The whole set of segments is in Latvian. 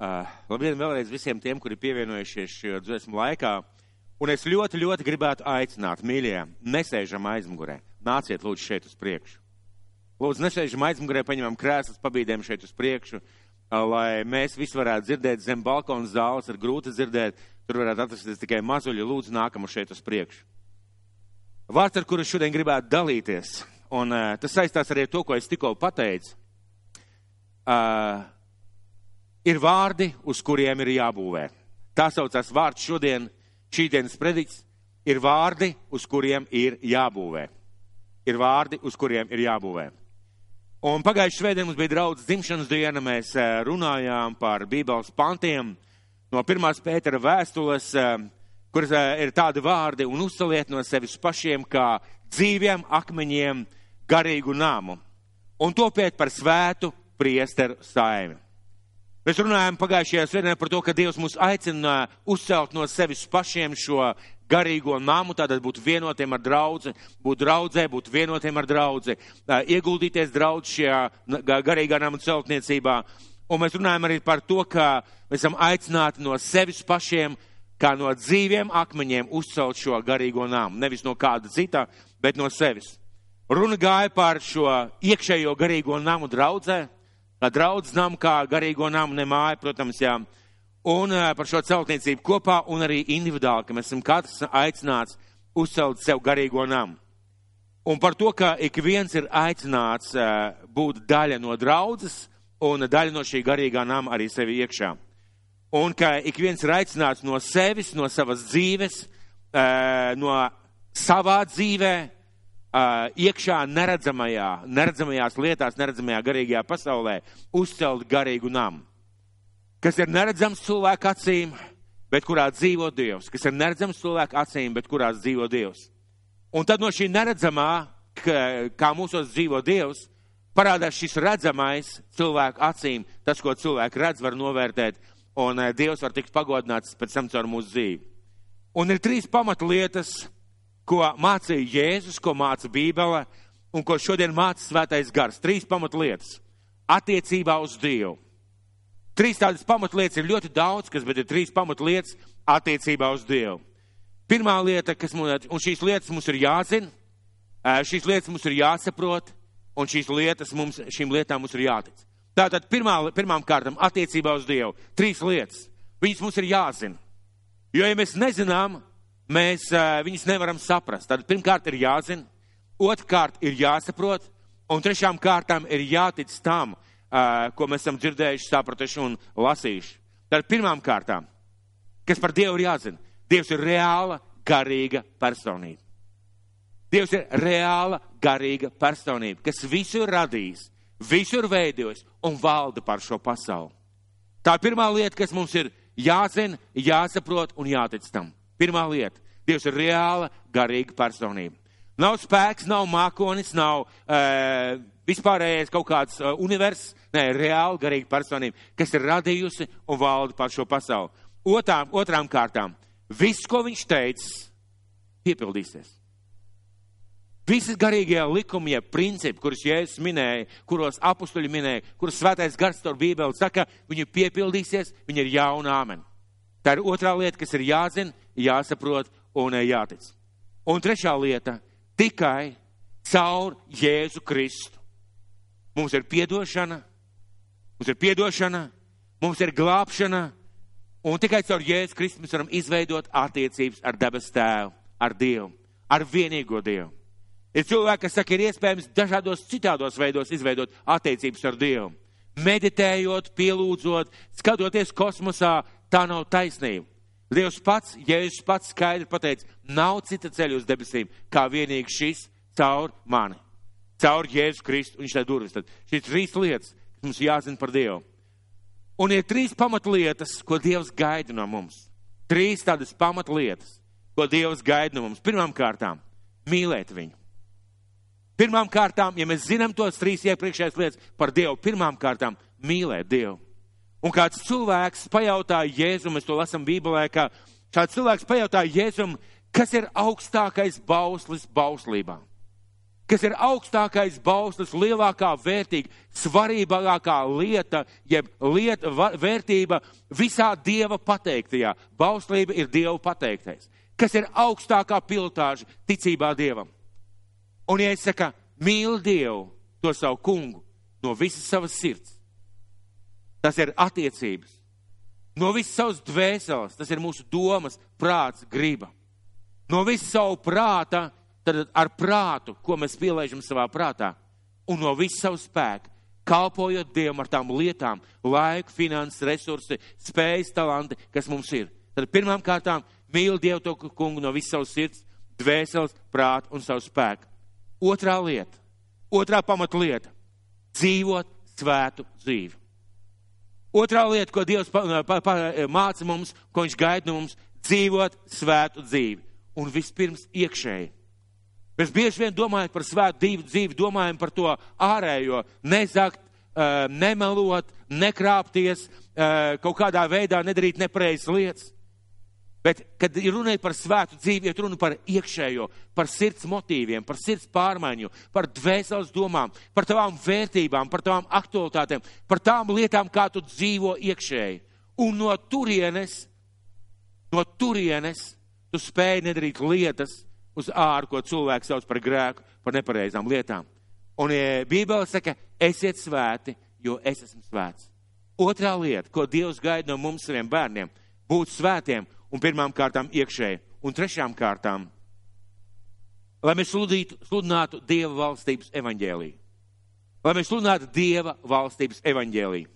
Uh, labdien vēlreiz visiem tiem, kuri pievienojušies šajā dziesmu laikā. Un es ļoti, ļoti gribētu aicināt, mīļie, nesēžam aizmugurē. Nāciet lūdzu šeit uz priekšu. Lūdzu, nesēžam aizmugurē, paņemam krēslus, pabīdēm šeit uz priekšu, uh, lai mēs visi varētu dzirdēt zem balkona zāles, ir grūti dzirdēt, tur varētu atrasties tikai mazuļi, lūdzu nākamu šeit uz priekšu. Vārds, ar kuru šodien gribētu dalīties, un uh, tas saistās arī ar to, ko es tikko pateicu. Uh, ir vārdi, uz kuriem ir jābūvē. Tā saucās vārds šodien, šī dienas predikts, ir vārdi, uz kuriem ir jābūvē. Ir vārdi, uz kuriem ir jābūvē. Un pagājušajā svētdienā mums bija draudz dzimšanas diena, mēs eh, runājām par Bībeles pantiem no pirmās Pētera vēstules, eh, kuras eh, ir tādi vārdi un uzsaliet no sevis pašiem kā dzīviem akmeņiem garīgu nāmu un topiet par svētu priesteru saimi. Mēs runājam pagājušajā svētdienā par to, ka Dievs mūs aicina uzcelt no sevis pašiem šo garīgo namu, tātad būt vienotiem ar draudzi, būt draudzē, būt vienotiem ar draudzi, ieguldīties draudz šajā garīgā nama celtniecībā. Un mēs runājam arī par to, ka mēs esam aicināti no sevis pašiem, kā no dzīviem akmeņiem uzcelt šo garīgo namu. Nevis no kāda cita, bet no sevis. Runa gāja par šo iekšējo garīgo namu draudzē draudz namu, kā garīgo namu, ne māju, protams, jā. Un par šo celtniecību kopā un arī individuāli, ka mēs esam katrs aicināts uzcelt sev garīgo namu. Un par to, ka ik viens ir aicināts būt daļa no draudzes un daļa no šī garīgā nama arī sevi iekšā. Un ka ik viens ir aicināts no sevis, no savas dzīves, no savā dzīvē, iekšā neredzamajā, neredzamajās lietās, neredzamajā garīgajā pasaulē uzcelt garīgu namu, kas ir neredzams cilvēku acīm, bet kurā dzīvo Dievs, kas ir neredzams cilvēku acīm, bet kurās dzīvo Dievs. Un tad no šī neredzamā, kā mūsos dzīvo Dievs, parādās šis redzamais cilvēku acīm, tas, ko cilvēki redz, var novērtēt, un Dievs var tikt pagodināts pēc tam caur mūsu dzīvi. Un ir trīs pamatlietas, ko mācīja Jēzus, ko māca Bībele un ko šodien māca Svētais Gars. Trīs pamatlietas attiecībā uz Dievu. Trīs tādas pamatlietas ir ļoti daudz, kas, bet ir trīs pamatlietas attiecībā uz Dievu. Pirmā lieta, kas mums, un šīs lietas mums ir jāzina, šīs lietas mums ir jāsaprot, un šīs lietas mums, šīm lietām mums ir jātic. Tātad pirmā, pirmām kārtām attiecībā uz Dievu. Trīs lietas. Viņas mums ir jāzina. Jo, ja mēs nezinām, mēs viņus nevaram saprast. Tad pirmkārt ir jāzina, otrkārt ir jāsaprot, un trešām kārtām ir jātic tam, ko mēs esam dzirdējuši, sapratuši un lasījuši. Tad pirmām kārtām, kas par Dievu ir jāzina, Dievs ir reāla, garīga personība. Dievs ir reāla, garīga personība, kas visu ir radījis, visu ir veidojis un valda par šo pasauli. Tā ir pirmā lieta, kas mums ir jāzina, jāsaprot un jātic tam. Pirmā lieta. Dievs ir reāla, garīga personība. Nav spēks, nav mākonis, nav uh, vispārējais kaut kāds uh, universs. Nē, reāla, garīga personība, kas ir radījusi un valda pār šo pasauli. Otām, otrām kārtām, viss, ko viņš teica, piepildīsies. Visi garīgie likumi, ja principi, kurus Jēzus minēja, kuros apustuļi minēja, kurus svētais gars tur Bībeli saka, viņi piepildīsies, viņi ir jauna āmen. Tā ir otrā lieta, kas ir jāzina, jāsaprot un jātic. Un trešā lieta - tikai caur Jēzu Kristu. Mums ir piedošana, mums ir piedošana, mums ir glābšana, un tikai caur Jēzu Kristu mēs varam izveidot attiecības ar debes tēvu, ar Dievu, ar vienīgo Dievu. Ir cilvēki, kas saka, ir iespējams dažādos citādos veidos izveidot attiecības ar Dievu. Meditējot, pielūdzot, skatoties kosmosā, tā nav taisnība. Dievs pats, Jēzus pats skaidri pateica, nav cita ceļa uz debesīm, kā vienīgi šis caur mani. Caur Jēzus Kristu, un tā durvis. Tad šīs trīs lietas, mums jāzina par Dievu. Un ir trīs pamatlietas, ko Dievs gaida no mums. Trīs tādas pamatlietas, ko Dievs gaida no mums. Pirmām kārtām, mīlēt viņu. Pirmām kārtām, ja mēs zinām tos trīs iepriekšējās lietas par Dievu, pirmām kārtām mīlēt Dievu. Un kāds cilvēks pajautāja Jēzum, mēs to lasām Bībelē, ka šāds cilvēks pajautāja Jēzum, kas ir augstākais bauslis bauslībā? kas ir augstākais bauslis, lielākā vērtība, svarīgākā lieta, jeb lieta, vērtība visā Dieva pateiktajā. Bauslība ir Dieva pateiktais, kas ir augstākā piltāža ticībā Dievam. Un, ja es saku, mīl Dievu, to savu kungu, no visas savas sirds, tas ir attiecības. No visas savas dvēseles, tas ir mūsu domas, prāts, griba. No visas savu prāta tad ar prātu, ko mēs pielaižam savā prātā, un no visu savu spēku, kalpojot Dievam ar tām lietām, laiku, finanses, resursi, spējas, talanti, kas mums ir. Tad pirmām kārtām mīl Dievu to kungu no visas savas sirds, dvēseles, prāta un savu spēku. Otrā lieta, otrā pamatlieta - dzīvot svētu dzīvi. Otrā lieta, ko Dievs pa, pa, pa, māca mums, ko Viņš gaida no mums, dzīvot svētu dzīvi. Un vispirms iekšēji Mēs bieži vien domājam par svētu dzīvi, dzīvi domājam par to ārējo, nezakt, nemelot, nekrāpties, kaut kādā veidā nedarīt nepareizas lietas. Bet, kad ir runa par svētu dzīvi, ir runa par iekšējo, par sirds motīviem, par sirds pārmaiņu, par dvēseles domām, par tavām vērtībām, par tavām aktualitātēm, par tām lietām, kā tu dzīvo iekšēji. Un no turienes, no turienes tu spēj nedarīt lietas, uz āru, ko cilvēks sauc par grēku, par nepareizām lietām. Un ja Bībele saka, esiet svēti, jo es esmu svēts. Otrā lieta, ko Dievs gaida no mums saviem bērniem, būt svētiem un pirmām kārtām iekšēji. Un trešām kārtām, lai mēs sludītu, sludinātu Dieva valstības evaņģēliju. Lai mēs sludinātu Dieva valstības evaņģēliju.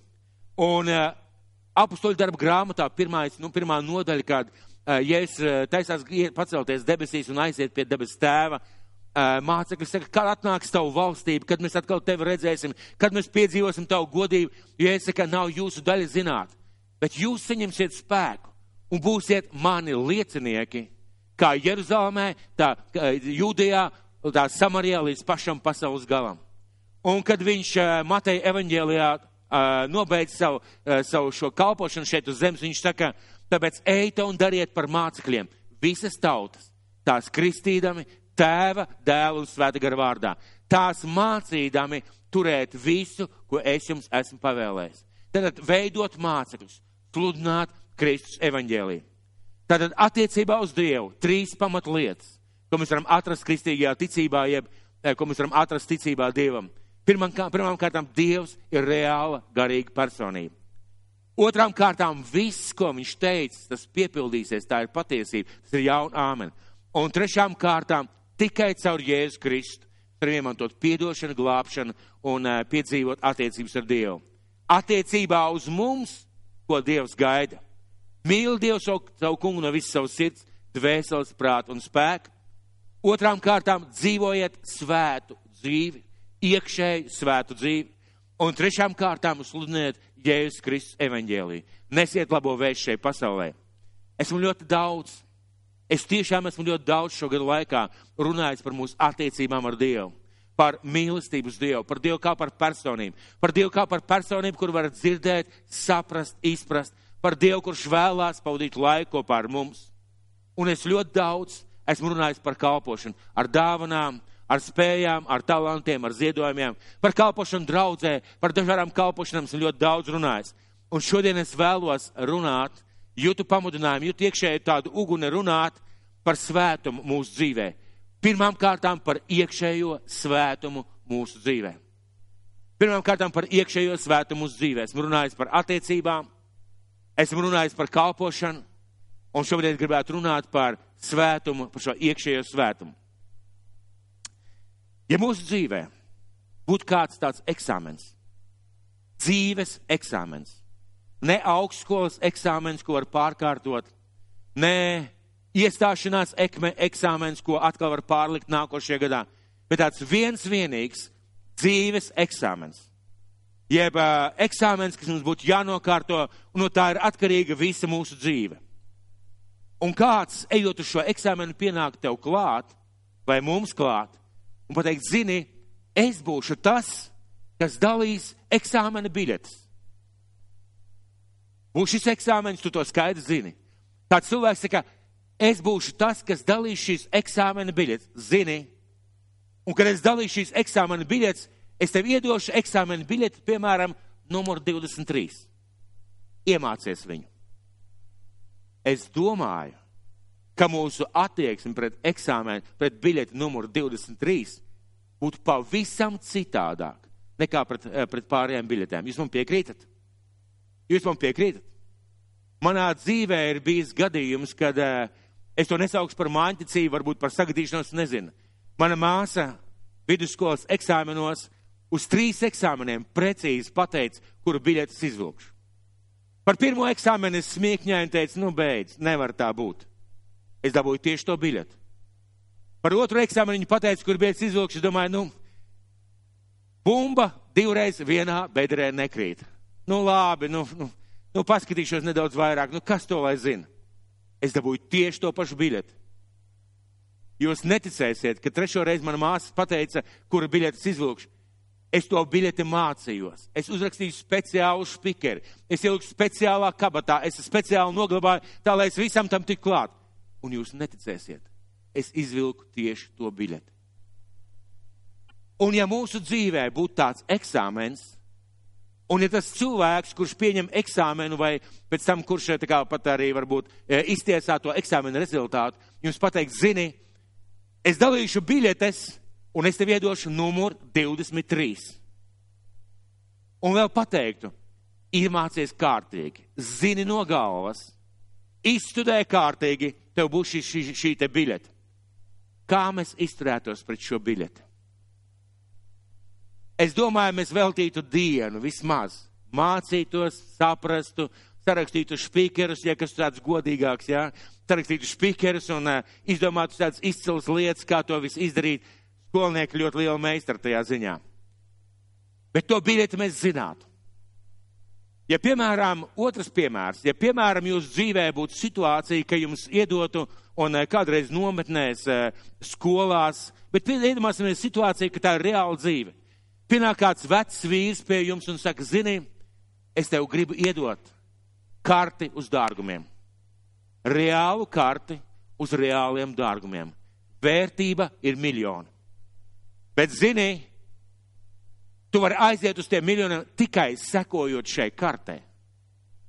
Un uh, apustoļu darba grāmatā pirmais, nu, pirmā nodaļa, kad ja es eh, taisās pacelties debesīs un aiziet pie debes tēva, mācekļi saka, kad atnāks tavu valstību, kad mēs atkal tevi redzēsim, kad mēs piedzīvosim tavu godību, jo es saku, nav jūsu daļa zināt, bet jūs saņemsiet spēku un būsiet mani liecinieki, kā Jeruzalemē, tā Jūdijā, tā Samarijā līdz pašam pasaules galam. Un kad viņš Mateja evaņģēlijā nobeidz savu, savu šo kalpošanu šeit uz zemes, viņš saka, Tāpēc ejiet un dariet par mācekļiem visas tautas, tās kristīdami, tēva, dēla un svēta gara vārdā. Tās mācīdami turēt visu, ko es jums esmu pavēlējis. Tātad veidot mācekļus, sludināt Kristus evaņģēliju. Tātad attiecībā uz Dievu trīs pamatlietas, ko mēs varam atrast kristīgajā ticībā, jeb eh, ko mēs varam atrast ticībā Dievam. Pirmām, pirmām kārtām Dievs ir reāla garīga personība. Otrām kārtām viss, ko viņš teica, tas piepildīsies, tā ir patiesība, tas ir jauna āmen. Un trešām kārtām tikai caur Jēzu Kristu varam iemantot piedošanu, glābšanu un uh, piedzīvot attiecības ar Dievu. Attiecībā uz mums, ko Dievs gaida. Mīl Dievu savu, savu kungu no visas savas sirds, dvēseles, prāta un spēka. Otrām kārtām dzīvojiet svētu dzīvi, iekšēji svētu dzīvi. Un trešām kārtām sludiniet Jēzus Kristus evaņģēlī. Nesiet labo vēstu šai pasaulē. Esmu ļoti daudz, es tiešām esmu ļoti daudz šo gadu laikā runājis par mūsu attiecībām ar Dievu, par mīlestību uz Dievu, par Dievu kā par personību, par Dievu kā par personību, kur var dzirdēt, saprast, izprast, par Dievu, kurš vēlās pavadīt laiku kopā ar mums. Un es ļoti daudz esmu runājis par kalpošanu, ar dāvanām, ar spējām, ar talantiem, ar ziedojumiem, par kalpošanu draudzē, par dažādām kalpošanām esmu ļoti daudz runājis. Un šodien es vēlos runāt, jūtu pamudinājumu, jūtu iekšēju tādu uguni runāt par svētumu mūsu dzīvē. Pirmām kārtām par iekšējo svētumu mūsu dzīvē. Pirmām kārtām par iekšējo svētumu mūsu dzīvē. Esmu runājis par attiecībām, esmu runājis par kalpošanu, un šobrīd gribētu runāt par svētumu, par šo iekšējo svētumu. Ja mūsu dzīvē būtu kāds tāds eksāmens, dzīves eksāmens, ne augstskolas eksāmens, ko var pārkārtot, ne iestāšanās eksāmens, ko atkal var pārlikt nākošajā gadā, bet tāds viens vienīgs dzīves eksāmens. Jeb uh, eksāmens, kas mums būtu jānokārto, un no tā ir atkarīga visa mūsu dzīve. Un kāds, ejot uz šo eksāmenu, pienāk tev klāt, vai mums klāt, un pateikt, zini, es būšu tas, kas dalīs eksāmena biļetes. Būs šis eksāmenis, tu to skaidri zini. Tāds cilvēks saka, es būšu tas, kas dalīs šīs eksāmena biļetes. Zini, Un, kad es dalīšu šīs eksāmena biļetes, es tev iedošu eksāmena biļeti, piemēram, numur 23. Iemācies viņu. Es domāju, ka mūsu attieksme pret eksāmenu, pret biļeti numuru 23 būtu pavisam citādāk nekā pret, eh, pret pārējām biļetēm. Jūs man piekrītat? Jūs man piekrītat? Manā dzīvē ir bijis gadījums, kad uh, es to nesaukšu par māņticību, varbūt par sagadīšanos, nezinu. Mana māsa vidusskolas eksāmenos uz trīs eksāmeniem precīzi pateica, kuru biļetes izvilkšu. Par pirmo eksāmenu es smiekņēju un teicu, nu beidz, nevar tā būt. Es dabūju tieši to biļeti. Par otru eksāmenu viņa pateica, kur biļetes izvilkšu, es domāju, nu, bumba divreiz vienā bedrē nekrīt. Nu labi, nu, nu, nu paskatīšos nedaudz vairāk, nu kas to lai zina? Es dabūju tieši to pašu biļeti. Jūs neticēsiet, ka trešo reizi mana māsa pateica, kura biļetes izvilkšu. Es to biļeti mācījos. Es uzrakstīju speciālu spikeri. Es ieliku speciālā kabatā. Es speciāli noglabāju tā, lai es visam tam tik klāt. Un jūs neticēsiet. Es izvilku tieši to biļeti. Un ja mūsu dzīvē būtu tāds eksāmens, un ja tas cilvēks, kurš pieņem eksāmenu vai pēc tam, kurš tā kā pat arī varbūt e, iztiesā to eksāmenu rezultātu, jums pateikt, zini, es dalīšu biļetes, un es tev iedošu numuru 23. Un vēl pateiktu, iemācies kārtīgi, zini no galvas, izstudē kārtīgi, tev būs šī, šī, šī te biļete. Kā mēs izturētos pret šo biļeti? Es domāju, mēs veltītu dienu vismaz, mācītos, saprastu, sarakstītu spīkerus, ja kas tāds godīgāks, jā, sarakstītu spīkerus un uh, izdomātu tādas izcils lietas, kā to visu izdarīt skolnieki ļoti liela meistara tajā ziņā. Bet to biļeti mēs zinātu. Ja, piemēram, otrs piemērs, ja, piemēram, jūsu dzīvē būtu situācija, ka jums iedotu un eh, kādreiz nometnēs, eh, skolās, bet iedomāsimies situāciju, ka tā ir reāla dzīve. Pienāk kāds vecs vīrs pie jums un saka, zini, es tev gribu iedot karti uz dārgumiem. Reālu karti uz reāliem dārgumiem. Vērtība ir miljoni. Bet zini, tu vari aiziet uz tiem miljoniem tikai sekojot šai kartē.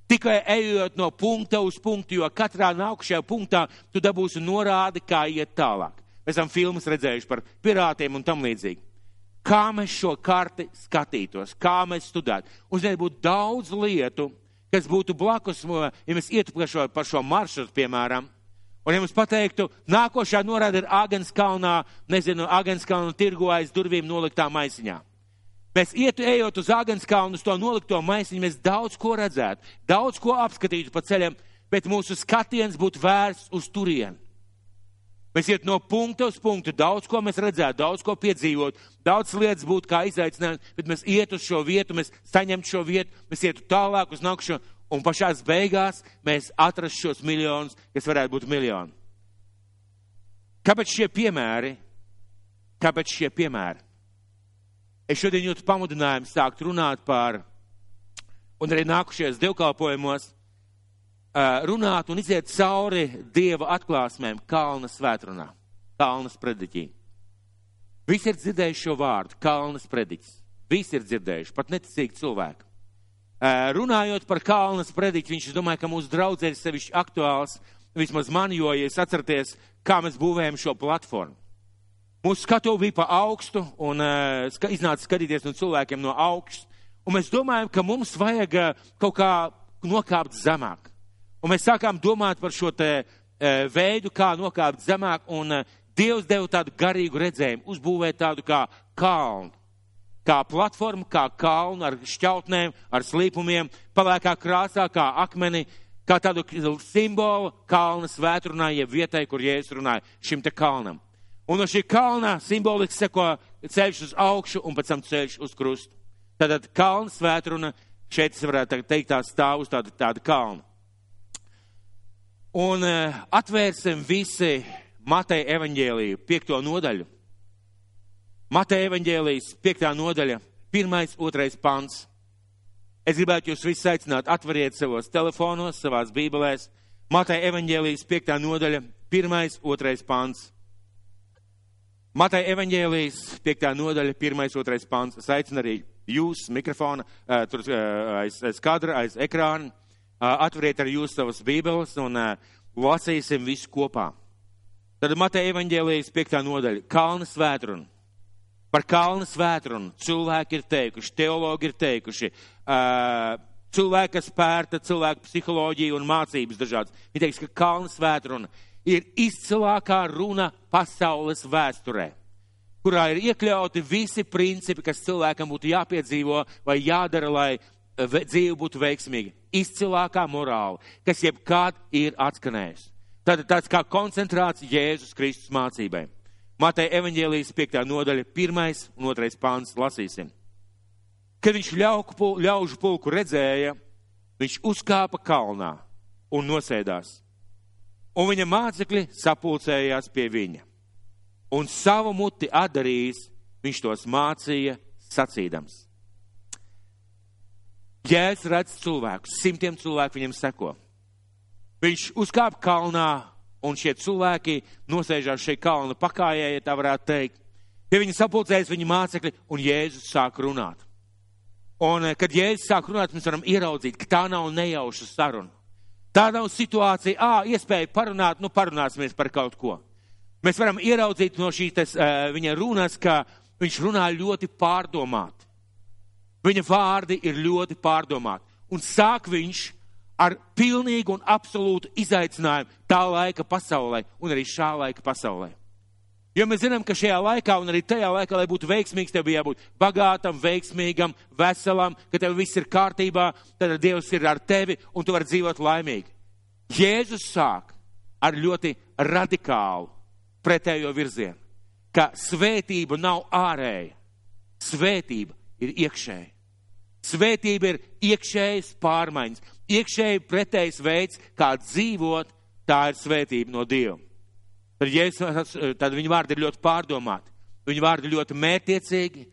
Tikai ejot no punkta uz punktu, jo katrā nākušajā punktā tu dabūsi norādi, kā iet tālāk. Mēs esam filmas redzējuši par pirātiem un tam līdzīgi. Kā mēs šo karti skatītos, kā mēs studētu. Uzreiz būtu daudz lietu, kas būtu blakus, ja mēs ietu par šo, par šo maršrutu, piemēram, Un, ja mums pateiktu, nākošā norāda ir Agenskalnā, nezinu, Agenskalna tirgu aiz durvīm noliktā maisiņā. Mēs ietu ejot uz Agenskalnu, uz to nolikto maisiņu, mēs daudz ko redzētu, daudz ko apskatītu pa ceļam, bet mūsu skatiens būtu vērsts uz turieni. Mēs iet no punkta uz punktu, daudz ko mēs redzētu, daudz ko piedzīvot, daudz lietas būtu kā izaicinājums, bet mēs iet uz šo vietu, mēs saņemtu šo vietu, mēs ietu tālāk uz nākušo, un pašās beigās mēs atrastu šos miljonus, kas varētu būt miljoni. Kāpēc šie piemēri? Kāpēc šie piemēri? Es šodien jūtu pamudinājumu sākt runāt par, un arī nākušies dievkalpojumos, runāt un iziet cauri Dieva atklāsmēm Kalnas svētrunā, Kalnas prediķī. Visi ir dzirdējuši šo vārdu, Kalnas prediķis. Visi ir dzirdējuši, pat neticīgi cilvēki. Runājot par Kalnas prediķi, viņš domāja, ka mūsu draudzē ir sevišķi aktuāls, vismaz man, jo, ja es atcerieties, kā mēs būvējam šo platformu. Mūsu skatu bija pa augstu un uh, iznāca skatīties no cilvēkiem no augšas, un mēs domājam, ka mums vajag uh, kaut kā nokāpt zemāk. Un mēs sākām domāt par šo te uh, veidu, kā nokāpt zemāk, un uh, Dievs deva tādu garīgu redzējumu, uzbūvēt tādu kā kalnu kā platforma, kā kalnu ar šķautnēm, ar slīpumiem, palēkā krāsā, kā akmeni, kā tādu simbolu kalna svētrunā, jeb vietai, kur Jēzus runāja šim te kalnam. Un no šī kalna simboliski seko ceļš uz augšu un pēc tam ceļš uz krustu. Tātad kalna svētruna, šeit es varētu teikt tā stāv uz tāda, tāda kalna. Un uh, atvērsim visi Mateja evaņģēliju piekto nodaļu. Mateja evaņģēlijas 5. nodaļa, 1. 2. pants. Es gribētu jūs visus aicināt, atveriet savos telefonos, savās bībelēs. Mateja evaņģēlijas 5. nodaļa, 1. 2. pants. Matai evaņģēlijas 5. nodaļa, 1. 2. pants. Es aicinu arī jūs mikrofona, uh, tur uh, aiz, aiz kadra, aiz ekrāna. Uh, atveriet arī jūs savas bībeles un lasīsim visu kopā. Tad Matai evaņģēlijas 5. nodaļa, Kalna svētruna. Par kalnu svētrunu cilvēki ir teikuši, teologi ir teikuši, uh, cilvēki, kas pērta cilvēku psiholoģiju un mācības dažādas. Viņi teiks, ka kalnu svētruna ir izcilākā runa pasaules vēsturē, kurā ir iekļauti visi principi, kas cilvēkam būtu jāpiedzīvo vai jādara, lai dzīve būtu veiksmīga. Izcilākā morāla, kas jebkad ir atskanējusi. Tad tāds kā koncentrāts Jēzus Kristus mācībai. Matei evaņģēlijas 5. nodaļa, 1. un 2. pāns lasīsim. Kad viņš ļauku, ļaužu pulku redzēja, viņš uzkāpa kalnā un nosēdās. Un viņa mācekļi sapulcējās pie viņa. Un savu muti atdarījis, viņš tos mācīja sacīdams. Jēzus redz cilvēkus, simtiem cilvēku viņam seko. Viņš uzkāpa kalnā un šie cilvēki nosēžās šeit kalna pakājē, ja tā varētu teikt. Pie viņa sapulcējas viņa mācekļi, un Jēzus sāk runāt. Un, eh, kad Jēzus sāk runāt, mēs varam ieraudzīt, ka tā nav nejauša saruna. Tā nav situācija, ā, iespēja parunāt, nu parunāsimies par kaut ko. Mēs varam ieraudzīt no šīs tas, uh, viņa runas, ka viņš runā ļoti pārdomāti. Viņa vārdi ir ļoti pārdomāti. Un sāk viņš ar pilnīgu un absolūtu izaicinājumu tā laika pasaulē un arī šā laika pasaulē. Jo mēs zinām, ka šajā laikā un arī tajā laikā, lai būtu veiksmīgs, tev bija jābūt bagātam, veiksmīgam, veselam, ka tev viss ir kārtībā, tad Dievs ir ar tevi un tu vari dzīvot laimīgi. Jēzus sāk ar ļoti radikālu pretējo virzienu, ka svētība nav ārēja, svētība ir iekšēja. Svētība ir iekšējas pārmaiņas, iekšēji pretējs veids, kā dzīvot, tā ir svētība no Dieva. Tad, Jēzus, tad viņa vārdi ir ļoti pārdomāti, viņa vārdi ļoti mērtiecīgi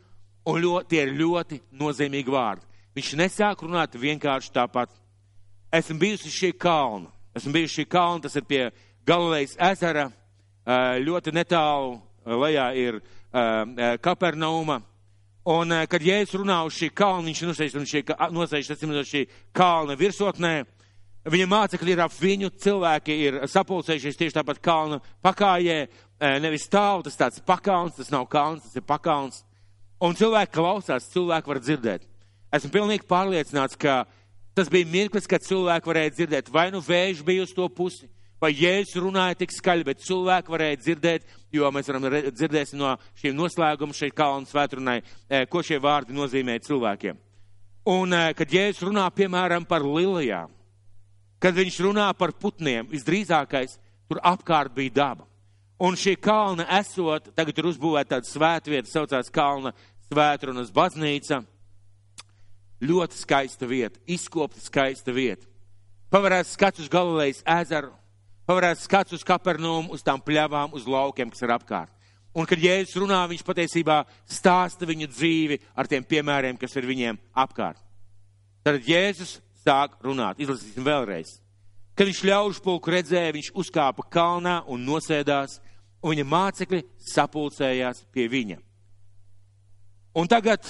un ļoti, tie ir ļoti nozīmīgi vārdi. Viņš nesāk runāt vienkārši tāpat. Esmu bijusi šī kalna, esmu bijusi šī kalna, tas ir pie Galilejas ezera, ļoti netālu lejā ir Kapernauma Un, eh, kad Jēzus runā uz šī kalna, viņš nosēž uz šī, nosēž, uz šī kalna virsotnē, viņa mācekļi ir ap viņu, cilvēki ir sapulcējušies tieši tāpat kalna pakājē, eh, nevis stāv, tas tāds pakauns, tas nav kalns, tas ir pakauns. Un cilvēki klausās, cilvēki var dzirdēt. Esmu pilnīgi pārliecināts, ka tas bija mirklis, kad cilvēki varēja dzirdēt, vai nu vējš bija uz to pusi, vai Jēzus runāja tik skaļi, bet cilvēki varēja dzirdēt, jo mēs varam dzirdēsim no šiem noslēguma šeit kalnu svētrunai, e, ko šie vārdi nozīmē cilvēkiem. Un, e, kad Jēzus runā, piemēram, par lilijām, kad viņš runā par putniem, visdrīzākais tur apkārt bija daba. Un šī kalna esot, tagad ir uzbūvēta tāda svētvieta, saucās kalna svētrunas baznīca. Ļoti skaista vieta, izkopta skaista vieta. Pavarēs skats uz Galilejas ezeru, pavarētu skats uz kapernumu, uz tām pļavām, uz laukiem, kas ir apkārt. Un, kad Jēzus runā, viņš patiesībā stāsta viņu dzīvi ar tiem piemēriem, kas ir viņiem apkārt. Tad Jēzus sāk runāt. Izlasīsim vēlreiz. Kad viņš ļaužu pulku redzēja, viņš uzkāpa kalnā un nosēdās, un viņa mācekļi sapulcējās pie viņa. Un tagad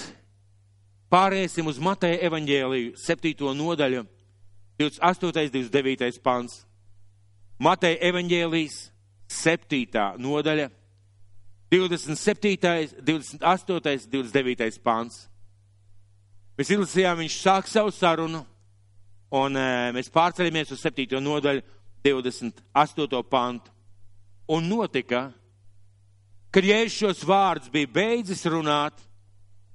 pāriesim uz Mateja evaņģēliju, 7. nodaļu, 28. 29. pants. Mateja evaņģēlijas 7. nodaļa, 27., 28., 29. pāns. Mēs izlasījām, viņš sāk savu sarunu, un e, mēs pārceļamies uz 7. nodaļu, 28. pantu. Un notika, kad Jēzus šos vārdus bija beidzis runāt,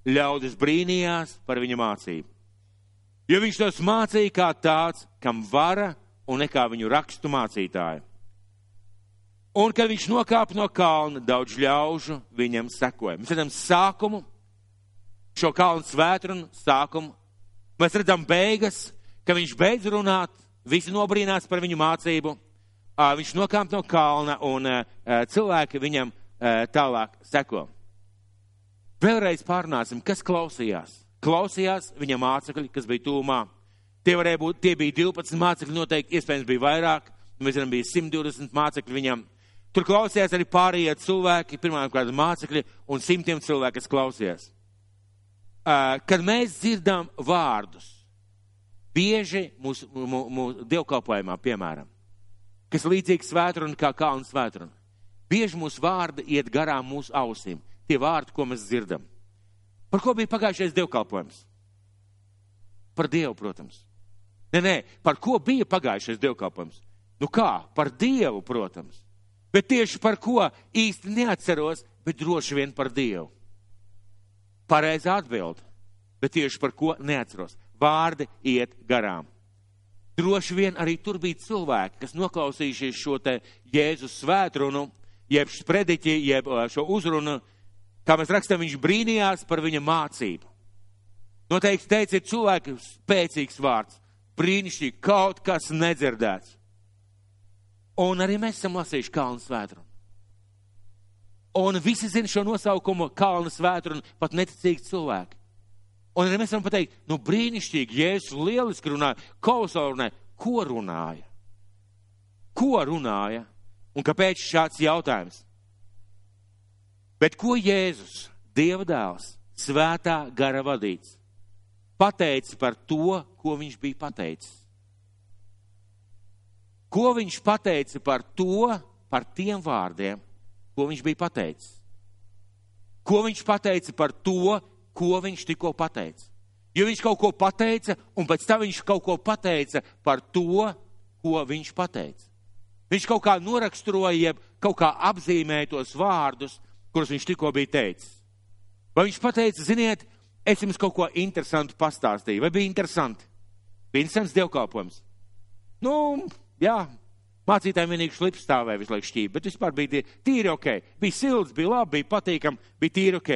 ļaudis brīnījās par viņa mācību. Jo viņš tos mācīja kā tāds, kam vara un nekā viņu rakstu mācītāju. Un, kad viņš nokāpa no kalna, daudz ļaužu viņam sekoja. Mēs redzam sākumu, šo kalnu svētrunu sākumu. Mēs redzam beigas, ka viņš beidz runāt, visi nobrīnās par viņu mācību. Viņš nokāpa no kalna un cilvēki viņam tālāk seko. Vēlreiz pārnāsim, kas klausījās. Klausījās viņa mācekļi, kas bija tūmā Tie, būt, tie bija 12 mācekļi, noteikti iespējams bija vairāk. Mēs zinām, bija 120 mācekļi viņam. Tur klausījās arī pārējie cilvēki, pirmām kādi mācekļi un simtiem cilvēku, kas klausījās. Kad mēs dzirdam vārdus, bieži mūsu, mūsu, mūsu dievkalpojumā, piemēram, kas līdzīgs svētruna kā kalnu svētruna, bieži mūsu vārdi iet garām mūsu ausīm. Tie vārdi, ko mēs dzirdam. Par ko bija pagājušais dievkalpojums? Par Dievu, protams. Nē, nē, par ko bija pagājušais dievkalpojums? Nu kā? Par Dievu, protams. Bet tieši par ko īsti neatceros, bet droši vien par Dievu. Pareizā atbilde. Bet tieši par ko neatceros. Vārdi iet garām. Droši vien arī tur bija cilvēki, kas noklausījušies šo te Jēzus svētrunu, jeb sprediķi, jeb šo uzrunu, kā mēs rakstam, viņš brīnījās par viņa mācību. Noteikti teica, ir cilvēki spēcīgs vārds, brīnišķīgi, kaut kas nedzirdēts. Un arī mēs esam lasījuši Kalnu svētru. Un visi zina šo nosaukumu Kalnu svētru un pat neticīgi cilvēki. Un arī mēs varam pateikt, nu brīnišķīgi, Jēzus lieliski runāja, kolosāli runāja. Ko runāja? Ko runāja? Un kāpēc šāds jautājums? Bet ko Jēzus, Dieva dēls, svētā gara vadīts, pateica par to, ko viņš bija pateicis? Ko viņš pateica par to, par tiem vārdiem, ko viņš bija pateicis? Ko viņš pateica par to, ko viņš tikko pateica? Jo viņš kaut ko pateica, un pēc tam viņš kaut ko pateica par to, ko viņš pateica. Viņš kaut kā noraksturoja, kaut kā apzīmēja tos vārdus, kurus viņš tikko bija teicis. Vai viņš pateica, ziniet, es jums kaut ko interesantu pastāstīju, vai bija interesanti? Bija interesants dievkalpojums. Nu, Jā, mācītājiem vienīgi šlips stāvēja visu laiku šķīvi, bet vispār bija tīri ok. Bija silts, bija labi, bija patīkami, bija tīri ok.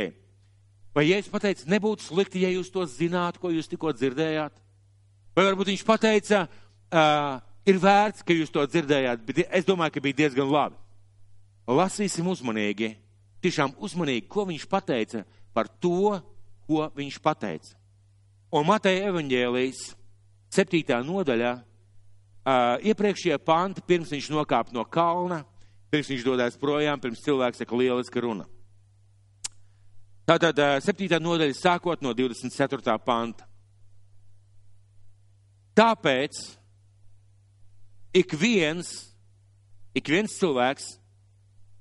Vai Jēzus pateica, nebūtu slikti, ja jūs to zinātu, ko jūs tikko dzirdējāt? Vai varbūt viņš pateica, uh, ir vērts, ka jūs to dzirdējāt, bet es domāju, ka bija diezgan labi. Lasīsim uzmanīgi, tiešām uzmanīgi, ko viņš pateica par to, ko viņš pateica. Un Mateja evaņģēlijas septītā nodaļā iepriekšējie panti, pirms viņš nokāpa no kalna, pirms viņš dodas projām, pirms cilvēks saka lieliska runa. Tātad uh, 7. nodaļa sākot no 24. panta. Tāpēc ik viens, ik viens cilvēks,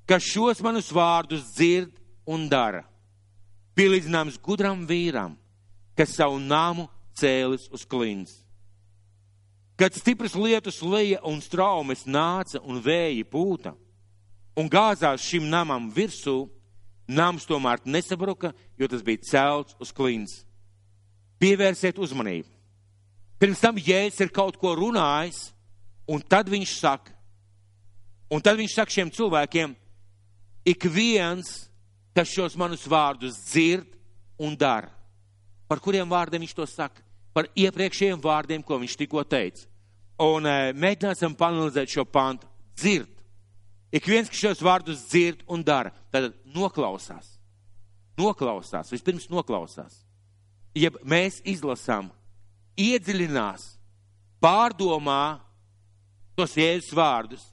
kas šos manus vārdus dzird un dara, pielīdzināms gudram vīram, kas savu namu cēlis uz klints Kad stipras lietus leja un straumes nāca un vēji pūta un gāzās šim namam virsū, nams tomēr nesabruka, jo tas bija celts uz klints. Pievērsiet uzmanību. Pirms tam Jēzus ir kaut ko runājis, un tad viņš saka, un tad viņš saka šiem cilvēkiem, ik viens, kas šos manus vārdus dzird un dara. Par kuriem vārdiem viņš to saka? Par iepriekšējiem vārdiem, ko viņš tikko teica un e, mēģināsim panalizēt šo pantu. Dzird. Ik viens, kas šos vārdus dzird un dara, tad noklausās. Noklausās, vispirms noklausās. Ja mēs izlasām, iedziļinās, pārdomā tos jēzus vārdus,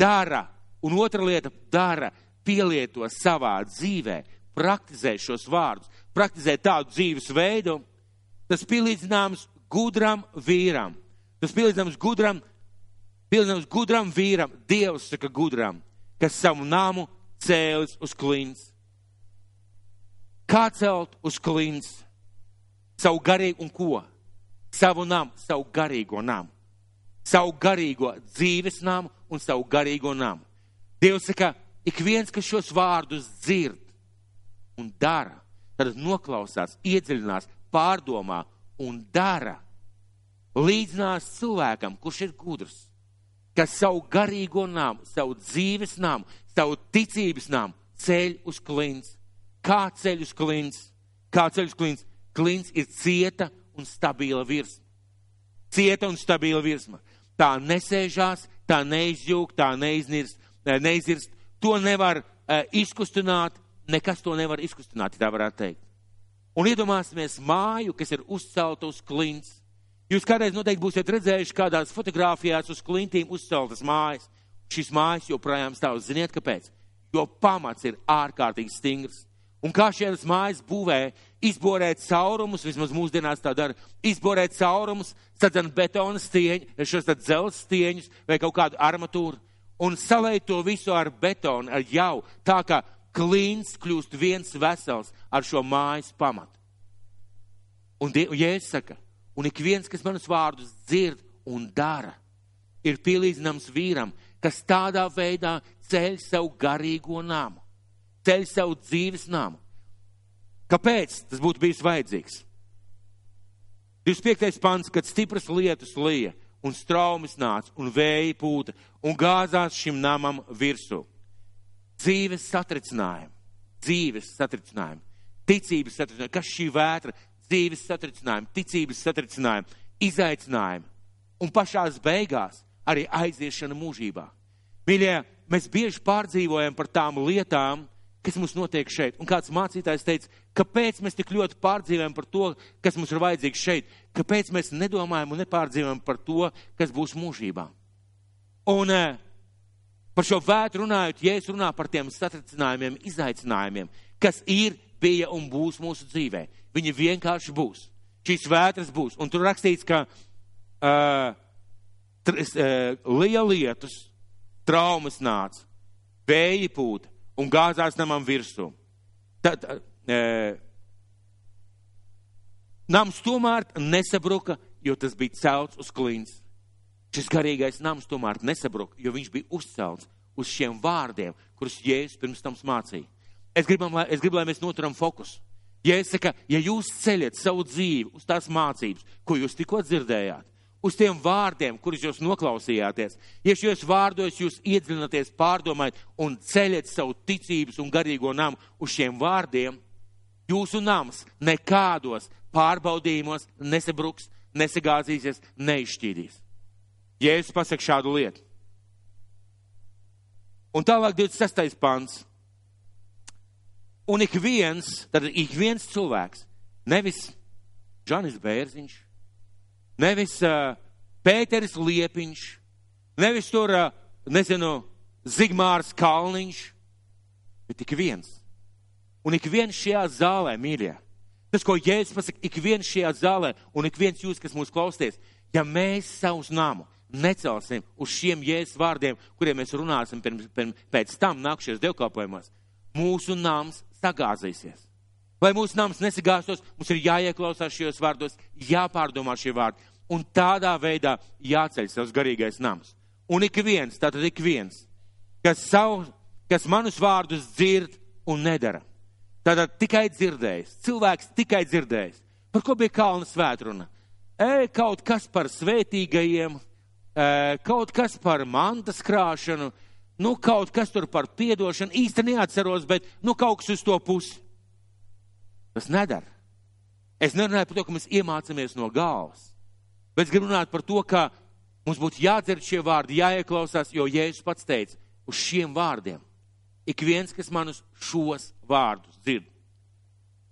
dara, un otra lieta - dara, pielieto savā dzīvē, praktizē šos vārdus, praktizē tādu dzīves veidu, tas pielīdzināms gudram vīram Tas pielīdzams gudram, pielīdzams gudram vīram, Dievs saka gudram, kas savu namu cēlis uz klints. Kā celt uz klints? Savu garīgu un ko? Savu namu, savu garīgo namu. Savu garīgo dzīves namu un savu garīgo namu. Dievs saka, ik viens, kas šos vārdus dzird un dara, tad noklausās, iedziļinās, pārdomā un dara līdzinās cilvēkam, kurš ir gudrs, kas savu garīgo nāmu, savu dzīves nāmu, savu ticības nāmu ceļ uz klints. Kā ceļ uz klints? Kā ceļ uz klints? Klints ir cieta un stabila virsma. Cieta un stabila virsma. Tā nesēžās, tā neizjūg, tā neiznirst, neizirst. To nevar uh, izkustināt, nekas to nevar izkustināt, tā varētu teikt. Un iedomāsimies māju, kas ir uzcelta uz klints Jūs kādreiz noteikti būsiet redzējuši kādās fotografijās uz klintīm uzceltas mājas. šīs mājas joprojām stāv. Ziniet, kāpēc? Jo pamats ir ārkārtīgi stingrs. Un kā šīs mājas būvē, izborēt caurumus, vismaz mūsdienās tā dara, izborēt caurumus, sadzen betona stieņu, šos dzelzs stieņus vai kaut kādu armatūru un salēt to visu ar betonu, ar jau, tā kā klīns kļūst viens vesels ar šo mājas pamatu. Un Jēzus saka, un ik viens, kas manus vārdus dzird un dara, ir pielīdzināms vīram, kas tādā veidā ceļ savu garīgo namu, ceļ savu dzīves namu. Kāpēc tas būtu bijis vajadzīgs? 25. pants, kad stipras lietus lija un straumes nāca un vēja pūta un gāzās šim namam virsū. Dzīves satricinājumu, dzīves satricinājumu, ticības satricinājumu, kas šī vētra, dzīves satricinājumu, ticības satricinājumu, izaicinājumu un pašās beigās arī aiziešana mūžībā. Mīļie, mēs bieži pārdzīvojam par tām lietām, kas mums notiek šeit. Un kāds mācītājs teica, kāpēc mēs tik ļoti pārdzīvojam par to, kas mums ir vajadzīgs šeit? Kāpēc mēs nedomājam un nepārdzīvojam par to, kas būs mūžībā? Un eh, par šo vētru runājot, ja es runāju par tiem satricinājumiem, izaicinājumiem, kas ir, bija un būs mūsu dzīvē, viņi vienkārši būs. Šīs vētras būs. Un tur rakstīts, ka uh, tris, uh, liela lietus, traumas nāca, vēja pūta un gāzās namam virsū. Tad, uh, nams tomēr nesabruka, jo tas bija celts uz klints. Šis garīgais nams tomēr nesabruka, jo viņš bija uzcelts uz šiem vārdiem, kurus Jēzus pirms tam mācīja. Es gribu, lai, es gribu, lai mēs noturam fokusu. Jēzus saka, ja jūs ceļat savu dzīvi uz tās mācības, ko jūs tikko dzirdējāt, uz tiem vārdiem, kurus jūs noklausījāties, ja šajos vārdos jūs iedziļināties, pārdomājat un ceļat savu ticības un garīgo namu uz šiem vārdiem, jūsu nams nekādos pārbaudījumos nesabruks, nesagāzīsies, neizšķīdīs. Jēzus pasaka šādu lietu. Un tālāk 26. pants. Un ik viens, tad ik viens cilvēks, nevis Džanis Bērziņš, nevis uh, Pēteris Liepiņš, nevis tur, uh, nezinu, Zigmārs Kalniņš, bet ik viens. Un ik viens šajā zālē, mīļie, tas, ko Jēzus pasaka, ik viens šajā zālē, un ik viens jūs, kas mūs klausties, ja mēs savus namu necelsim uz šiem jēzus vārdiem, kuriem mēs runāsim pirms, pirms, pēc tam nākšies dievkalpojumos, mūsu nams sagāzīsies. Lai mūsu nams nesagāstos, mums ir jāieklausās šajos vārdos, jāpārdomā šie vārdi, un tādā veidā jāceļ savs garīgais nams. Un ik viens, tātad ik viens, kas, savu, kas manus vārdus dzird un nedara. Tātad tikai dzirdējis, cilvēks tikai dzirdējis. Par ko bija kalna svētruna? E, kaut kas par svētīgajiem, kaut kas par mantas krāšanu, nu kaut kas tur par piedošanu, īsti neatceros, bet nu kaut kas uz to pusi. Tas nedara. Es nerunāju par to, ka mēs iemācāmies no galvas, bet es gribu runāt par to, ka mums būtu jādzird šie vārdi, jāieklausās, jo Jēzus pats teica uz šiem vārdiem. Ik viens, kas manus šos vārdus dzird,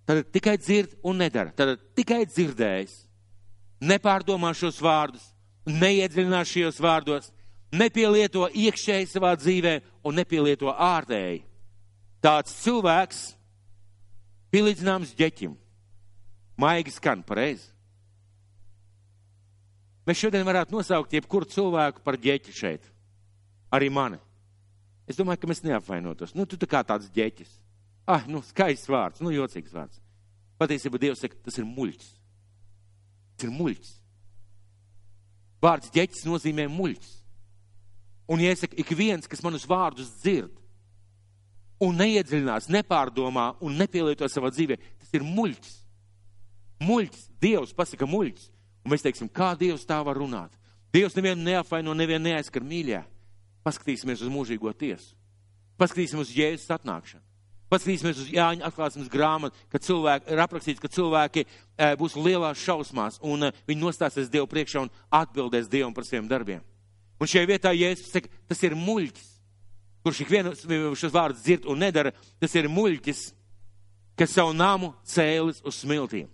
tad tikai dzird un nedara. Tad tikai dzirdējis, nepārdomā šos vārdus, neiedziļinās šajos vārdos, nepielieto iekšēji savā dzīvē un nepielieto ārēji. Tāds cilvēks pielīdzināms ģeķim. Maigi skan pareizi. Mēs šodien varētu nosaukt jebkuru cilvēku par ģeķi šeit. Arī mani. Es domāju, ka mēs neapvainotos. Nu, tu tā kā tāds ģeķis. Ah, nu, skaists vārds, nu, jocīgs vārds. Patiesībā Dievs saka, tas ir muļķis. Tas ir muļķis. Vārds ģeķis nozīmē muļķis. Un, saku, ik viens, kas manus vārdus dzird un neiedziļinās, nepārdomā un nepielieto savā dzīvē, tas ir muļķis. Muļķis, Dievs pasaka muļķis. Un mēs teiksim, kā Dievs tā var runāt. Dievs nevienu neapvaino, nevienu neaizskar mīļā. Paskatīsimies uz mūžīgo tiesu. Paskatīsimies uz Jēzus atnākšanu. Paskatīsimies uz Jāņa atklāsmes grāmatu, ka cilvēki, ir aprakstīts, ka cilvēki e, būs lielās šausmās un e, viņi nostāsies Dievu priekšā un atbildēs Dievam par saviem darbiem. Un šajā vietā Jēzus saka, tas ir muļķis, kurš ik vienu šos vārdus dzird un nedara, tas ir muļķis, kas savu namu cēlis uz smiltīm.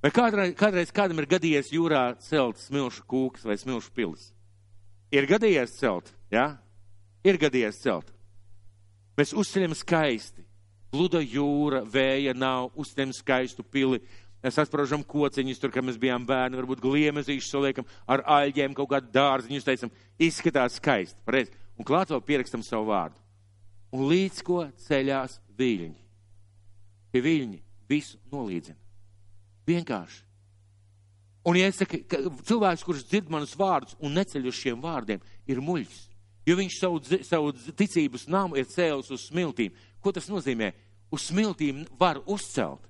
Vai kādreiz, kādreiz kādam ir gadījies jūrā celt smilšu kūks vai smilšu pilis? Ir gadījies celt, jā? Ja? Ir gadījies celt. Mēs uzceļam skaisti. Gluda jūra, vēja nav, uzceļam skaistu pili. Mēs atsproužam kociņus, tur, kad mēs bijām bērni, varbūt gliemezīšus saliekam ar aļģiem, kaut kādu dārziņu, teicam, izskatās skaisti. Pareiz. Un klāt vēl pierakstam savu vārdu. Un līdz ko ceļās viļņi. Pie viļņi visu nolīdzina. Vienkārši. Un, ja es saku, ka cilvēks, kurš dzird manus vārdus un neceļ uz šiem vārdiem, ir muļķis. Jo viņš savu, savu ticības namu ir cēlis uz smiltīm. Ko tas nozīmē? Uz smiltīm var uzcelt,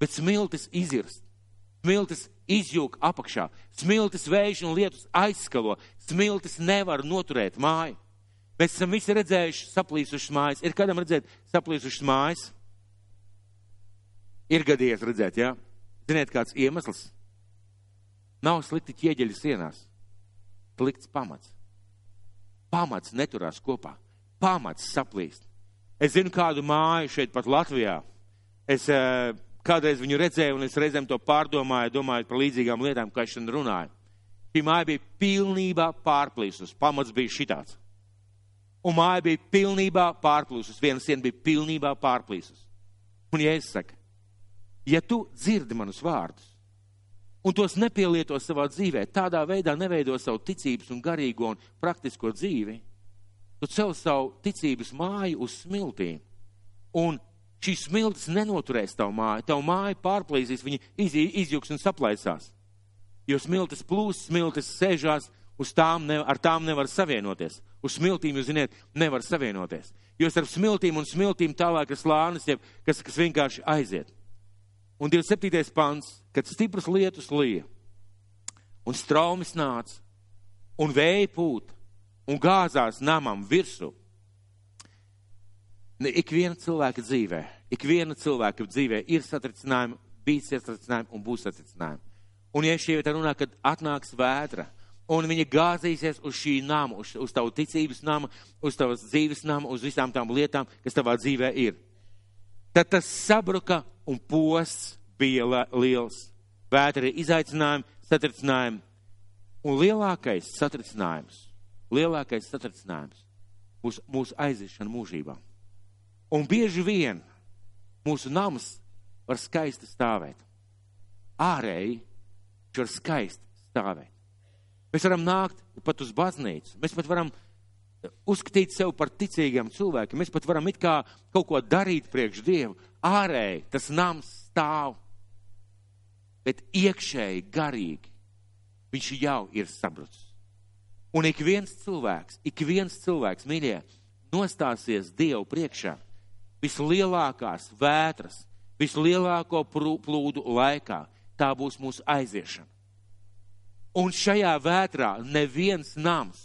bet smiltis izirst. Smiltis izjūg apakšā. Smiltis vējš un lietus aizskalo. Smiltis nevar noturēt māju. Mēs esam visi redzējuši saplīsušas mājas. Ir kādam redzēt saplīsušas mājas? Ir gadījies redzēt, jā? Ja? Ziniet, kāds iemesls? Nav slikti ķieģeļi sienās. Slikts pamats. Pamats neturās kopā. Pamats saplīst. Es zinu kādu māju šeit pat Latvijā. Es uh, kādreiz viņu redzēju un es reizēm to pārdomāju, domāju par līdzīgām lietām, kā es šodien runāju. Šī māja bija pilnībā pārplīsus. Pamats bija šitāds. Un māja bija pilnībā pārplīsus. Viena siena bija pilnībā pārplīsus. Un ja es saku, ja tu dzirdi manus vārdus, un tos nepielieto savā dzīvē, tādā veidā neveido savu ticības un garīgo un praktisko dzīvi, tu cel savu ticības māju uz smiltīm. Un šīs smiltis nenoturēs tavu māju, tavu māju pārplīsīs, viņi izjūgs un saplaisās. Jo smiltis plūst, smiltis sēžās, uz tām ne, ar tām nevar savienoties. Uz smiltīm, jūs ziniet, nevar savienoties. Jo starp smiltīm un smiltīm tālāk ir slānis, kas, kas vienkārši aiziet. Un 27. pants, kad stipras lietus lija, un straumes nāca, un vēja pūt, un gāzās namam virsū. Ik viena cilvēka dzīvē, ik viena cilvēka dzīvē ir satricinājumi, bijis satricinājumi un būs satricinājumi. Un ja šie vieta runā, kad atnāks vētra, un viņa gāzīsies uz šī nama, uz, uz tavu ticības nama, uz tavas dzīves nama, uz visām tām lietām, kas tavā dzīvē ir. Tad tas sabruka un posts bija liels. Vētra ir izaicinājumi, satricinājumi. Un lielākais satricinājums, lielākais satricinājums būs mūsu aiziešana mūžībā. Un bieži vien mūsu nams var skaisti stāvēt. Ārēji viņš var skaisti stāvēt. Mēs varam nākt pat uz baznīcu, mēs pat varam uzskatīt sevi par ticīgiem cilvēkiem, mēs pat varam it kā kaut ko darīt priekš Dievu. Ārēji tas nams stāv, bet iekšēji, garīgi viņš jau ir sabrucis. Un ik viens cilvēks, ik viens cilvēks, mīļie, nostāsies Dievu priekšā vislielākās vētras, vislielāko plūdu laikā. Tā būs mūsu aiziešana. Un šajā vētrā neviens nams,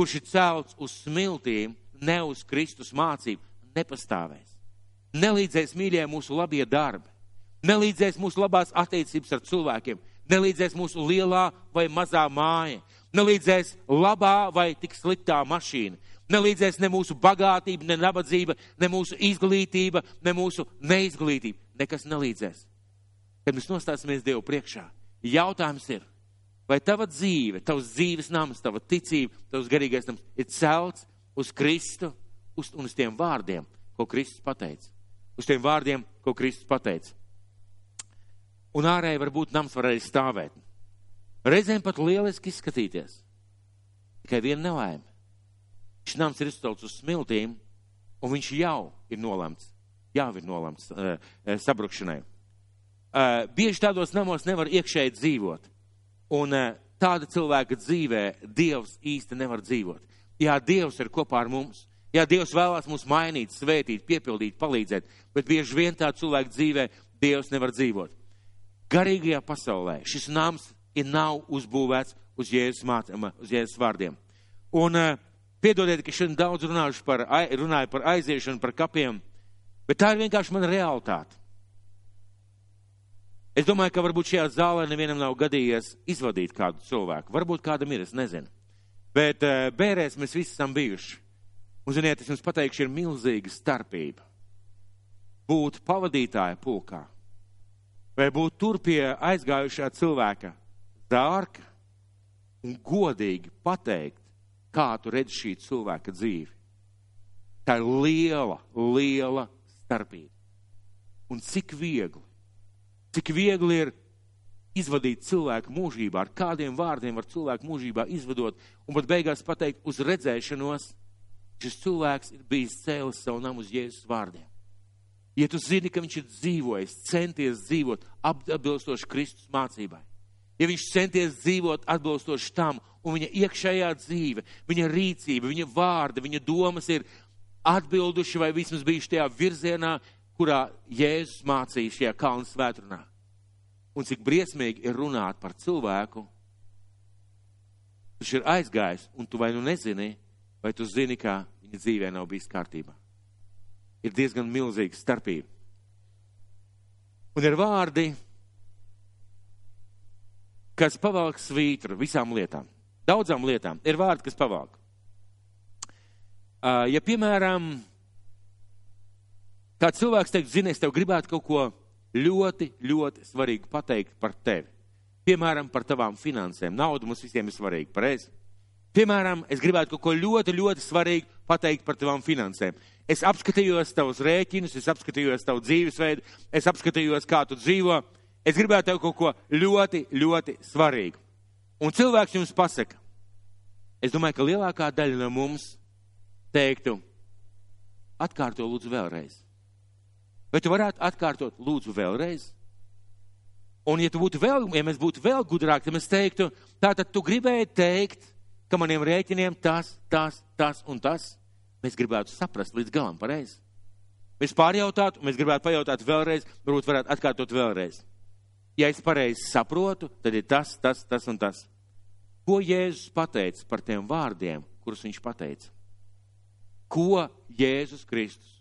kurš ir celts uz smiltīm, ne uz Kristus mācību, nepastāvēs. Nelīdzēs mīļie mūsu labie darbi Nelīdzēs mūsu labās attiecības ar cilvēkiem, nelīdzēs mūsu lielā vai mazā māja, nelīdzēs labā vai tik sliktā mašīna, nelīdzēs ne mūsu bagātība, ne nabadzība, ne mūsu izglītība, ne mūsu neizglītība. Nekas nelīdzēs. Kad mēs nostāsimies Dievu priekšā, jautājums ir, vai tava dzīve, tavs dzīves nams, tava ticība, tavs garīgais nams ir celts uz Kristu uz, un uz tiem vārdiem, ko Kristus pateica. Uz tiem vārdiem, ko Kristus pateica un ārēji varbūt nams varēja stāvēt. Reizēm pat lieliski izskatīties. Tikai viena nelaime. Šis nams ir izcelts uz smiltīm, un viņš jau ir nolemts. Jā, ir nolemts uh, sabrukšanai. Uh, bieži tādos namos nevar iekšēji dzīvot. Un uh, tāda cilvēka dzīvē Dievs īsti nevar dzīvot. Jā, Dievs ir kopā ar mums. Jā, Dievs vēlās mūs mainīt, svētīt, piepildīt, palīdzēt, bet bieži vien tā cilvēka dzīvē Dievs nevar dzīvot garīgajā pasaulē šis nams ir nav uzbūvēts uz Jēzus, mācam, uz Jēzus vārdiem. Un uh, piedodiet, ka šodien daudz runājuši par, runāju par aiziešanu, par kapiem, bet tā ir vienkārši mana realitāte. Es domāju, ka varbūt šajā zālē nevienam nav gadījies izvadīt kādu cilvēku. Varbūt kādam ir, es nezinu. Bet uh, bērēs mēs visi esam bijuši. Un, ziniet, es jums pateikšu, ir milzīga starpība būt pavadītāja pulkā vai būt tur pie aizgājušā cilvēka dārka un godīgi pateikt kā tu redzi šī cilvēka dzīvi. Tā ir liela, liela starpība. Un cik viegli, cik viegli ir izvadīt cilvēku mūžībā, ar kādiem vārdiem var cilvēku mūžībā izvadot, un pat beigās pateikt uz redzēšanos, šis cilvēks ir bijis cēlis savu namu uz Jēzus vārdiem. Ja tu zini, ka viņš ir dzīvojis, centies dzīvot atbilstoši Kristus mācībai, ja viņš centies dzīvot atbilstoši tam, un viņa iekšējā dzīve, viņa rīcība, viņa vārdi, viņa domas ir atbilduši vai vismaz bijuši tajā virzienā, kurā Jēzus mācīja šajā kalnu svētrunā. Un cik briesmīgi ir runāt par cilvēku, kurš ir aizgājis, un tu vai nu nezini, vai tu zini, ka viņa dzīvē nav bijis kārtībā. Ir diezgan milzīga starpība. Un ir vārdi, kas pavalk svītru visām lietām. Daudzām lietām ir vārdi, kas pavalk. Ja, piemēram, kāds cilvēks teikt, zini, es tev gribētu kaut ko ļoti, ļoti svarīgu pateikt par tevi. Piemēram, par tavām finansēm. Nauda mums visiem ir svarīga, pareizi? Piemēram, es gribētu kaut ko ļoti, ļoti svarīgu pateikt par tavām finansēm. Es apskatījos tavus rēķinus, es apskatījos tavu dzīvesveidu, es apskatījos, kā tu dzīvo. Es gribētu tev kaut ko ļoti, ļoti svarīgu. Un cilvēks jums pasaka, es domāju, ka lielākā daļa no mums teiktu, atkārto lūdzu vēlreiz. Vai tu varētu atkārtot lūdzu vēlreiz? Un ja vēl, ja mēs būtu vēl gudrāki, tad mēs teiktu, tātad tu gribēji teikt, ka maniem rēķiniem tas, tas, tas un tas, mēs gribētu saprast līdz galam pareizi. Mēs pārjautātu, mēs gribētu pajautāt vēlreiz, varbūt varētu atkārtot vēlreiz. Ja es pareizi saprotu, tad ir tas, tas, tas un tas. Ko Jēzus pateica par tiem vārdiem, kurus viņš pateica? Ko Jēzus Kristus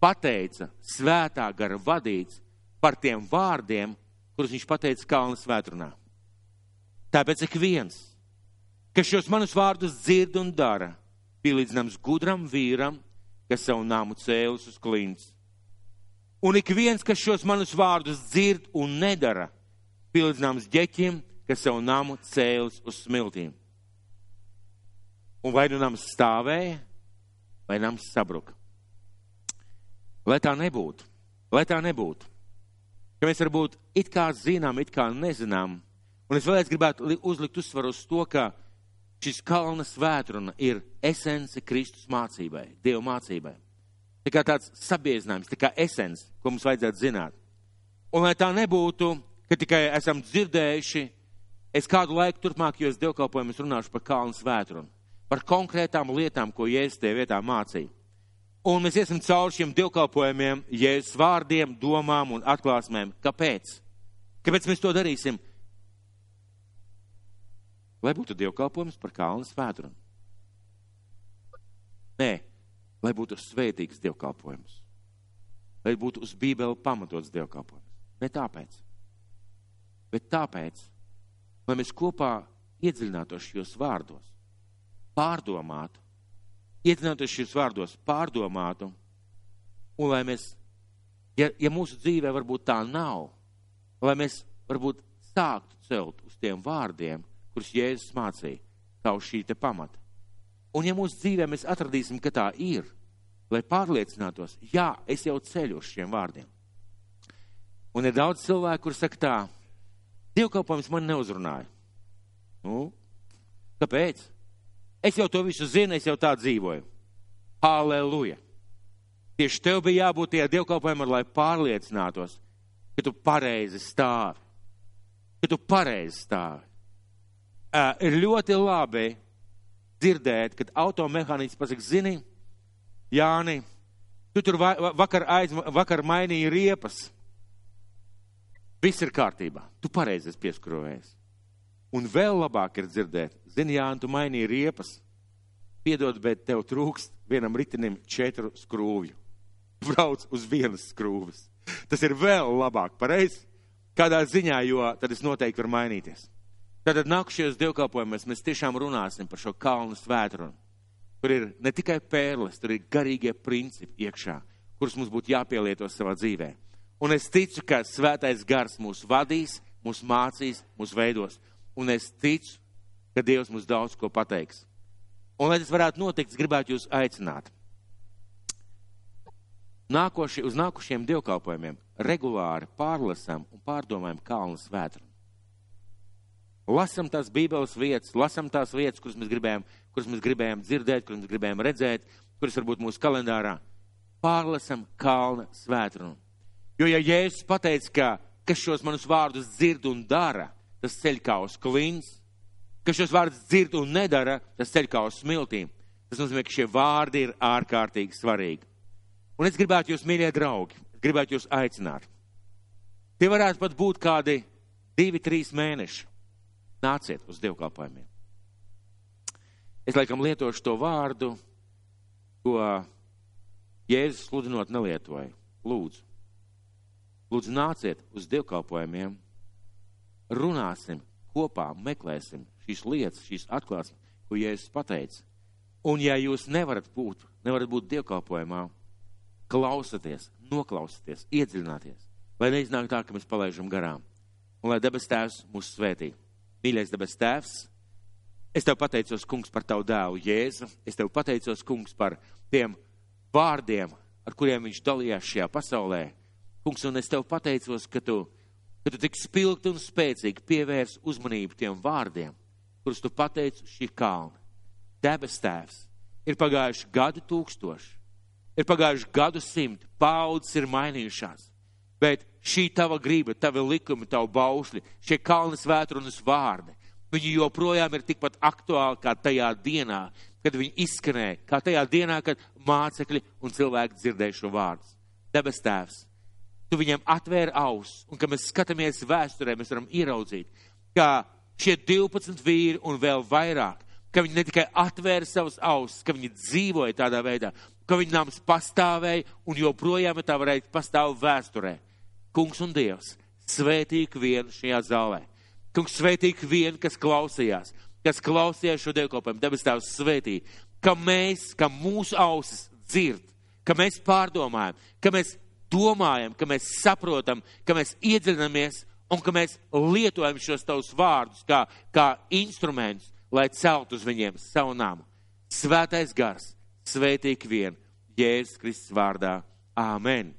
pateica svētā gara vadīts par tiem vārdiem, kurus viņš pateica Kalnu svētrunā? Tāpēc ik viens, kas šos manus vārdus dzird un dara, pielīdzināms gudram vīram, kas savu nāmu cēlus uz klints. Un ik viens, kas šos manus vārdus dzird un nedara, pielīdzināms ģeķim, kas savu namu cēlus uz smiltīm. Un vai nu nams stāvēja, vai nams sabruka. Lai tā nebūtu, lai tā nebūtu, ka mēs varbūt it kā zinām, it kā nezinām, un es vēlreiz gribētu uzlikt uzsvaru uz to, ka šis kalna svētruna ir esence Kristus mācībai, Dieva mācībai. Tā kā tāds sabiezinājums, tā kā esence, ko mums vajadzētu zināt. Un lai tā nebūtu, ka tikai esam dzirdējuši, es kādu laiku turpmākajos dievkalpojumus runāšu par kalnu svētrunu, par konkrētām lietām, ko Jēzus tie vietā mācīja. Un mēs iesim cauri šiem dievkalpojumiem, Jēzus vārdiem, domām un atklāsmēm. Kāpēc? Kāpēc mēs to darīsim? lai būtu dievkalpojums par kalnu svētdienu. Nē, lai būtu svētīgs dievkalpojums. Lai būtu uz Bībeli pamatots dievkalpojums. Ne tāpēc, bet tāpēc, lai mēs kopā iedziļinātos šajos vārdos, pārdomātu, iedziļinātos šajos vārdos, pārdomātu, un lai mēs, ja, ja mūsu dzīvē varbūt tā nav, lai mēs varbūt sāktu celt uz tiem vārdiem, kurus Jēzus mācīja, kā uz šī te pamata. Un ja mūsu dzīvē mēs atradīsim, ka tā ir, lai pārliecinātos, jā, es jau ceļu uz šiem vārdiem. Un ir daudz cilvēku, kur saka tā, dievkalpojums man neuzrunāja. Nu, kāpēc? Es jau to visu zinu, es jau tā dzīvoju. Aleluja! Tieši tev bija jābūt tajā dievkalpojumā, lai pārliecinātos, ka tu pareizi stāvi. Ka tu pareizi stāvi uh, ir ļoti labi dzirdēt, kad automehāniķis pasaka, zini, Jāni, tu tur vakar, aiz, vakar mainīji riepas. Viss ir kārtībā. Tu pareizi esi pieskrūvējies. Un vēl labāk ir dzirdēt, zini, Jāni, tu mainīji riepas. Piedod, bet tev trūkst vienam ritenim četru skrūvju. Brauc uz vienas skrūves. Tas ir vēl labāk, pareizi? Kādā ziņā, jo tad es noteikti varu mainīties. Tātad nākušajos dievkalpojumos mēs tiešām runāsim par šo kalnu svētrunu. Tur ir ne tikai pērles, tur ir garīgie principi iekšā, kurus mums būtu jāpielieto savā dzīvē. Un es ticu, ka svētais gars mūs vadīs, mūs mācīs, mūs veidos. Un es ticu, ka Dievs mums daudz ko pateiks. Un, lai tas varētu notikt, es gribētu jūs aicināt. Nākoši, uz nākošiem dievkalpojumiem regulāri pārlasām un pārdomājam kalnu svētru. Lasam tās Bībeles vietas, lasam tās vietas, kuras mēs gribējām, kuras mēs gribējām dzirdēt, kuras mēs gribējām redzēt, kuras varbūt mūsu kalendārā. Pārlasam kalna svētrunu. Jo, ja Jēzus pateica, ka kas šos manus vārdus dzird un dara, tas ceļ kā uz klīns, kas šos vārdus dzird un nedara, tas ceļ kā uz smiltīm. Tas nozīmē, ka šie vārdi ir ārkārtīgi svarīgi. Un es gribētu jūs, mīļie draugi, gribētu jūs aicināt. Tie varētu pat būt kādi divi, trīs mēneši. Nāciet uz dievkalpojumiem. Es laikam lietošu to vārdu, ko Jēzus sludinot nelietoja. Lūdzu, lūdzu nāciet uz dievkalpojumiem, runāsim kopā, meklēsim šīs lietas, šīs atklāsmes, ko Jēzus pateica. Un ja jūs nevarat būt, nevarat būt dievkalpojumā, klausieties, noklausieties, iedziļināties, lai neiznāk tā, ka mēs palaidām garām. Un lai debes tēvs mūs svētī. Mīļais debes tēvs, es tev pateicos, kungs, par tavu dēlu Jēzu. Es tev pateicos, kungs, par tiem vārdiem, ar kuriem viņš dalījās šajā pasaulē. Kungs, un es tev pateicos, ka tu, ka tu tik spilgti un spēcīgi pievērs uzmanību tiem vārdiem, kurus tu pateici šī kalna. Debes tēvs, ir pagājuši gadu tūkstoši, ir pagājuši gadu simti, paudzes ir mainījušās. Bet šī tava grība, tavi likumi, tavu baušļi, šie kalnas vētrunas vārdi, viņi joprojām ir tikpat aktuāli kā tajā dienā, kad viņi izskanēja, kā tajā dienā, kad mācekļi un cilvēki dzirdēja šo vārdu. Debes tēvs, tu viņam atvēri aus, un kad mēs skatāmies vēsturē, mēs varam ieraudzīt, ka šie 12 vīri un vēl vairāk, ka viņi ne tikai atvēra savus ausis, ka viņi dzīvoja tādā veidā, ka viņa nams pastāvēja un joprojām tā varēja pastāvēt vēsturē. Kungs un Dievs, svētīgi vienu šajā zālē. Kungs, svētīgi vienu, kas klausījās, kas klausījās šo dievkalpojumu, debes tēvs svētī, ka mēs, ka mūsu ausis dzird, ka mēs pārdomājam, ka mēs domājam, ka mēs saprotam, ka mēs iedziļinamies un ka mēs lietojam šos tavus vārdus kā, kā instrumentus, lai celtu uz viņiem savu namu. Svētais gars, svētīgi vien, Jēzus Kristus vārdā. Āmen!